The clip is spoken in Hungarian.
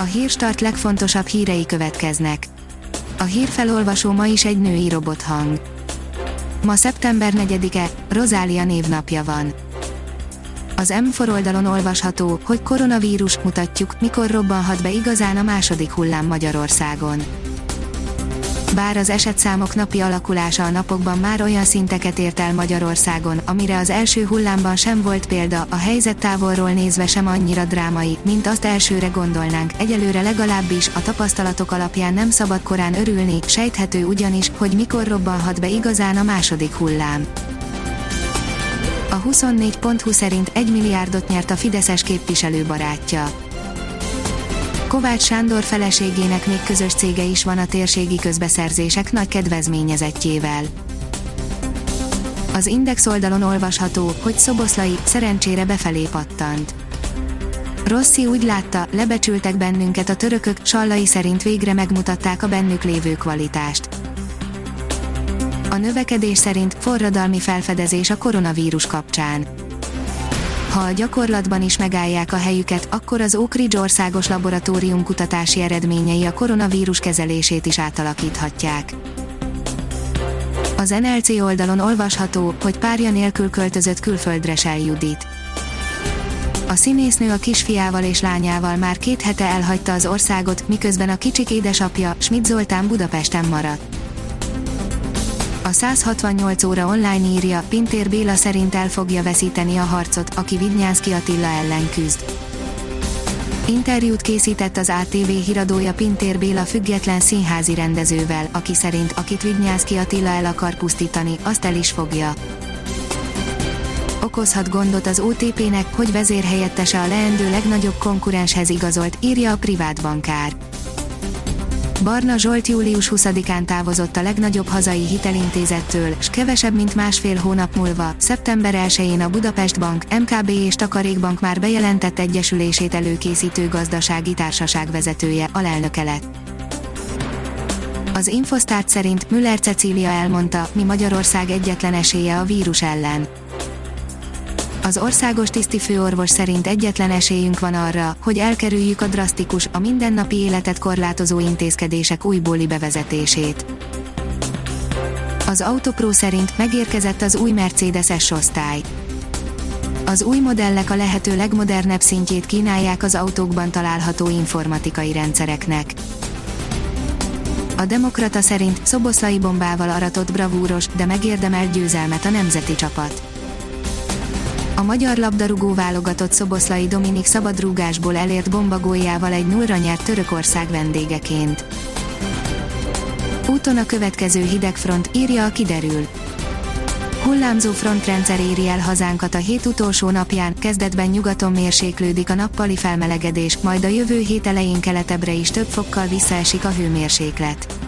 A hírstart legfontosabb hírei következnek. A hírfelolvasó ma is egy női robothang. Ma szeptember 4-e, Rozália névnapja van. Az M4 oldalon olvasható, hogy koronavírus mutatjuk, mikor robbanhat be igazán a második hullám Magyarországon. Bár az esetszámok napi alakulása a napokban már olyan szinteket ért el Magyarországon, amire az első hullámban sem volt példa, a helyzet távolról nézve sem annyira drámai, mint azt elsőre gondolnánk, egyelőre legalábbis a tapasztalatok alapján nem szabad korán örülni, sejthető ugyanis, hogy mikor robbanhat be igazán a második hullám. A 24.20 szerint 1 milliárdot nyert a Fideszes képviselő barátja. Kovács Sándor feleségének még közös cége is van a térségi közbeszerzések nagy kedvezményezettjével. Az Index oldalon olvasható, hogy Szoboszlai szerencsére befelé pattant. Rossi úgy látta, lebecsültek bennünket a törökök, Sallai szerint végre megmutatták a bennük lévő kvalitást. A növekedés szerint forradalmi felfedezés a koronavírus kapcsán. Ha a gyakorlatban is megállják a helyüket, akkor az Oak Ridge országos laboratórium kutatási eredményei a koronavírus kezelését is átalakíthatják. Az NLC oldalon olvasható, hogy párja nélkül költözött külföldre Sel Judit. A színésznő a kisfiával és lányával már két hete elhagyta az országot, miközben a kicsik édesapja, Schmidt Zoltán Budapesten maradt. A 168 óra online írja, Pintér Béla szerint el fogja veszíteni a harcot, aki Vidnyánszki Attila ellen küzd. Interjút készített az ATV híradója Pintér Béla független színházi rendezővel, aki szerint akit Vidnyánszki Attila el akar pusztítani, azt el is fogja. Okozhat gondot az OTP-nek, hogy vezérhelyettese a leendő legnagyobb konkurenshez igazolt, írja a privát bankár. Barna Zsolt július 20-án távozott a legnagyobb hazai hitelintézettől, s kevesebb mint másfél hónap múlva, szeptember 1-én a Budapest Bank, MKB és Takarékbank már bejelentett egyesülését előkészítő gazdasági társaság vezetője, alelnöke lett. Az Infosztárt szerint Müller Cecília elmondta, mi Magyarország egyetlen esélye a vírus ellen az országos tisztifőorvos szerint egyetlen esélyünk van arra, hogy elkerüljük a drasztikus, a mindennapi életet korlátozó intézkedések újbóli bevezetését. Az Autopro szerint megérkezett az új Mercedes S-osztály. Az új modellek a lehető legmodernebb szintjét kínálják az autókban található informatikai rendszereknek. A Demokrata szerint szoboszlai bombával aratott bravúros, de megérdemelt győzelmet a nemzeti csapat a magyar labdarúgó válogatott Szoboszlai Dominik szabadrúgásból elért bombagójával egy nullra nyert Törökország vendégeként. Úton a következő hidegfront, írja a kiderül. Hullámzó frontrendszer éri el hazánkat a hét utolsó napján, kezdetben nyugaton mérséklődik a nappali felmelegedés, majd a jövő hét elején keletebbre is több fokkal visszaesik a hőmérséklet.